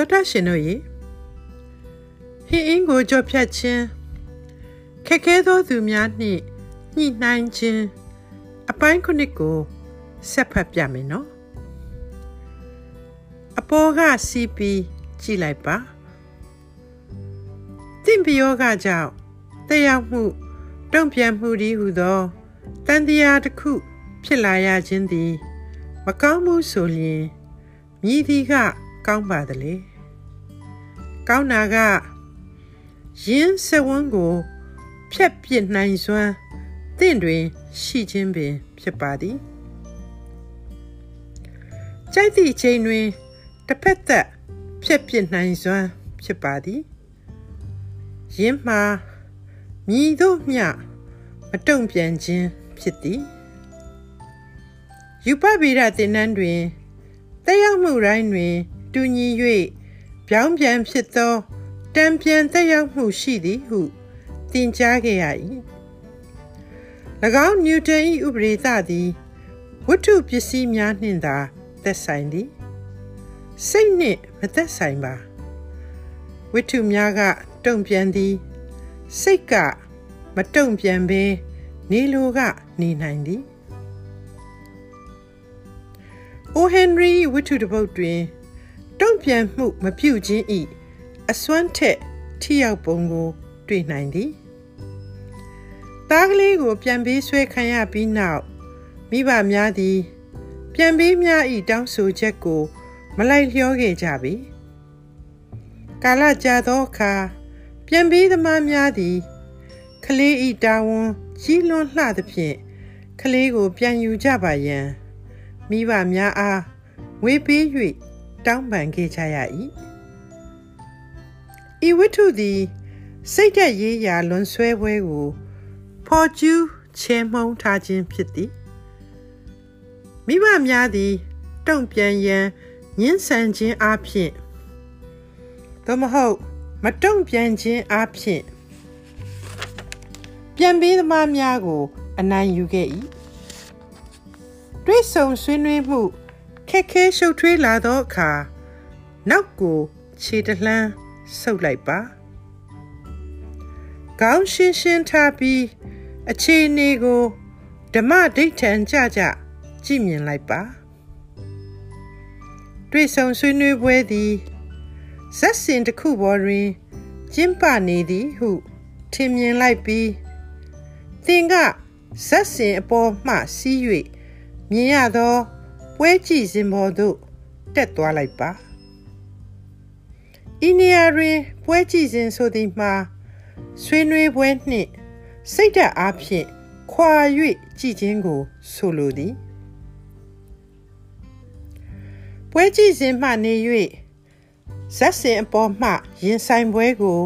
တော်တရှင်တို့ရေဟင်းအင်းကိုကြော့ဖြတ်ခြင်းခက်ခဲသောသူများနှင့်ညှိနှိုင်းခြင်းအပိုင်းခုနှစ်ကိုဆက်ဖတ်ပြမယ်နော်အပေါ်ကစီးပြီးကြည့်လိုက်ပါတင့်ပြောကကြောင့်တက်ရောက်မှုတုံ့ပြန်မှုဒီဟုသောတန်တရားတစ်ခုဖြစ်လာရခြင်းသည် မကောင်းမှုဆိုလျင်မြည်သည်ကကောင်းပါသလေ ကောင်းတာကရင်းစဝန်းကိုဖြတ်ပစ်နိုင်စွမ်းတင့်တွင် ရှိခြင်းပင် ဖြစ်ပါသည်ကြိုက်သည့်ချိန်တွင်တစ်ဖက်သက်ဖြတ်ပစ်နိုင်စွမ်းဖြစ်ပါသည်ရင်းမှာမြည်တို့မျှမတုံ့ပြန်ခြင်းဖြစ်သည်ယူပဗေဒသင်တန်းတွင်တက်ရောက်မှုတိုင်းတွင် တူညီ၍ ပြောင်းပြန်ဖြစ်သောတံပြန်တက်ရောက်မှုရှိသည်ဟုသင်ကြားခဲ့ရ၏၎င်းနျူတန်၏ဥပဒေသသည်ဝတ္ထုပစ္စည်းများနှင့်သာသက်ဆိုင်သည်စိတ်နှင့်မသက်ဆိုင်ပါဝတ္ထုများကတုံ့ပြန်သည်စိတ်ကမတုံ့ပြန်ဘဲနေလိုကနေနိုင်သည်အိုဟန်ရီဝတ္ထုတစ်ပုဒ်တွင် တုံ့ပြန်မှုမပြုခြင်းဤအစွမ်းထက်ထိရောက်ပုံကို တွေ့နိုင်သည်သားကလေးကိုပြန်ပေးဆွဲခံရပြီးနောက်မိဘများသည် ပြန်ပေးများဤတောင်းဆိုချက်ကို မလိုက်လျောခဲ့ကြပေကာလကြာသောအခါပြန်ပေးသမားများသည်ကလေးဤတာဝန်ကြီးလွန်းလှသဖြင့်ကလေးကို ပြန်ယူကြပါရန်မိဘများအားဝေးပေး၍ တောင်းပန်ခဲ့ကြရ၏ဤဝတ္ထုသည် စိတ်သက်ရေးရာလွန်ဆွဲပွဲကိုဖော်ကျူးချေမှုန်းထားခြင်းဖြစ်သည်မိဘများသည် တုံ့ပြန်ရန်ညှင်းဆန်ခြင်းအပြင်သို့မဟုတ် မတုံ့ပြန်ခြင်းအပြင်ပြန်ပေးသမားများကို အနိုင်ယူခဲ့၏တွေ့ဆုံဆွေးနွေးမှု ခက်ခဲရှုပ်ထွေးလာသောအခါနောက်ကိုခြေတလှမ်းဆုပ်လိုက်ပါကောင်းရှင်းရှင်းထားပြီးအခြေအနေကိုဓမ္မဒိဋ္ဌံကြကြကြည့်မြင်လိုက်ပါတွေ့ဆုံဆွေးနွေးပွဲသည်ဇက်စင်တစ်ခုပေါ်တွင်ကျင်းပနေသည်ဟုထင်မြင်လိုက်ပြီးသင်ကဇက်စင်အပေါ်မှစီး၍မြင်ရသော ပွဲကြည့်စဉ်ပေါ်သို့တက်သွားလိုက်ပါဤနေရာတွင်ပွဲကြည့်စဉ်ဆိုသည်မှာဆွေးနွေးပွဲနှင့်စိတ်ဓာတ်အားဖြင့်ခွာ၍ကြည်ခြင်းကိုဆိုလိုသည်ပွဲကြည့်စဉ်မှနေ၍ဇက်စင်အပေါ်မှရင်ဆိုင်ပွဲကို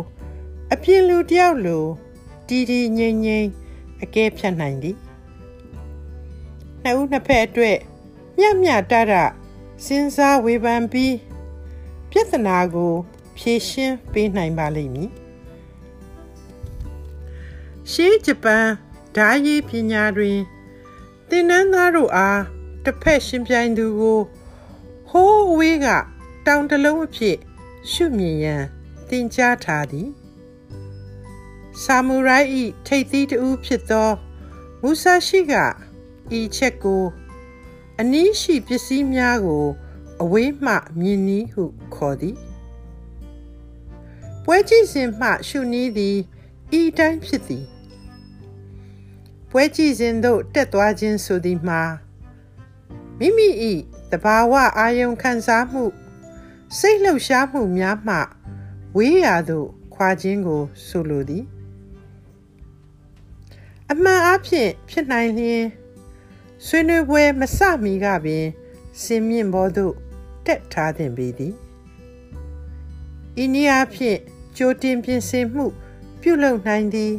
အပြင်းလူတယောက်လိုတီတီငိမ့်ငိမ့်အကဲဖြတ်နိုင်သည်နှစ်ဦးနှစ်ဖက်အတွက် မျှမျှတတစဉ်းစားဝေဖန်ပြီးပြဿနာကို ဖြေရှင်းပေးနိုင်ပါလိမ့်မည်ရှေးဂျပန်ဓာရေးပညာတွင်သင်တန်းသားတို့အားတစ်ဖက်ရှင်ပြိုင်သူကိုဟိုးအဝေးကတောင်တလုံးအဖြစ် ရှုမြင်ရန်သင်ကြားထားသည်ဆာမူရိုက်၏ထိပ်သီးတူဖြစ်သောမူဆာရှိကဤချက်ကို အနည်းရှိပစ္စည်းများကို အဝေးမှမြင်နည်းဟုခေါ်သည်ပွဲကြည့်စဉ်မှရှုနည်းသည်ဤတိုင်းဖြစ်သည်ပွဲကြည့်စဉ်သို့တက်သွားခြင်းဆိုသည်မှာမိမိ၏တဘာဝအာယုံခံစားမှုစိတ်လှုပ်ရှားမှုများမှ ဝေးရာသို့ခွာခြင်းကိုဆိုလိုသည် အမှန်အဖြစ်ဖြစ်နိုင်လျင် ဆွေးနွေးပွဲမစမီကပင်စင်မြင့်ဘောသို့တက်ထားသင်ပေသည်ဤနည်းအားဖြင့်ကြိုတင်ပြင်ဆင်မှု ပြုလုပ်နိုင်သည်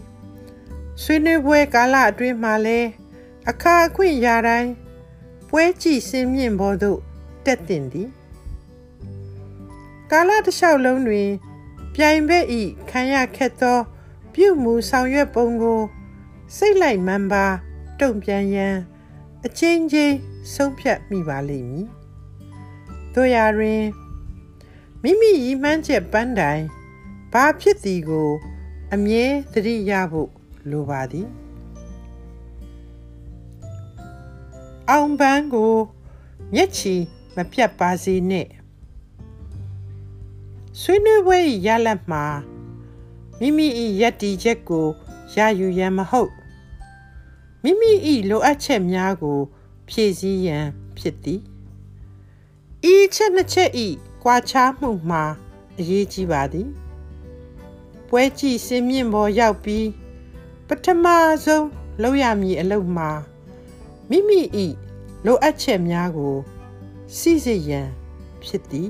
ဆွေးနွေးပွဲကာလအတွင်းမှာလဲအခါအခွင့်ရာတိုင်းပွဲကြည့်စင်မြင့်ဘောသို့တက်တင်သည်ကာလတစ်လျှောက်လုံးတွင် ပြိုင်ဘက်ဤခံရခက်သော ပြုမှုဆောင်ရွက်ပုံကို စိတ်လိုက်မှန်ပါ တုံ့ပြန်ရန် အချင်းချင်းဆုံးဖြတ်မိပါလိမ့်မည်တို့ရာတွင်မိမိရည်မှန်းချက်ပန်းတိုင်ဘာဖြစ်သည်ကို အမြဲသတိရဖို့လိုပါသည်အောင်ပန်းကိုမျက်ချီမပြတ်ပါစေနှင့်ဆွေးနွေးပွဲရလတ်မှာမိမိ၏ယက်တီချက်ကိုရယူရန်မဟုတ် မိမိ၏လိုအပ်ချက်များကို ဖြည့်ဆည်းရန်ဖြစ်သည်ဤချက်နှစ်ချက်ဤကွာခြားမှုမှာအရေးကြီးပါသည်ပွဲကြည့်စင်မြင့်ပေါ်ရောက်ပြီးပထမဆုံးလုပ်ရမည်အလုပ်မှာမိမိဤလိုအပ်ချက်များကို စီစစ်ရန်ဖြစ်သည်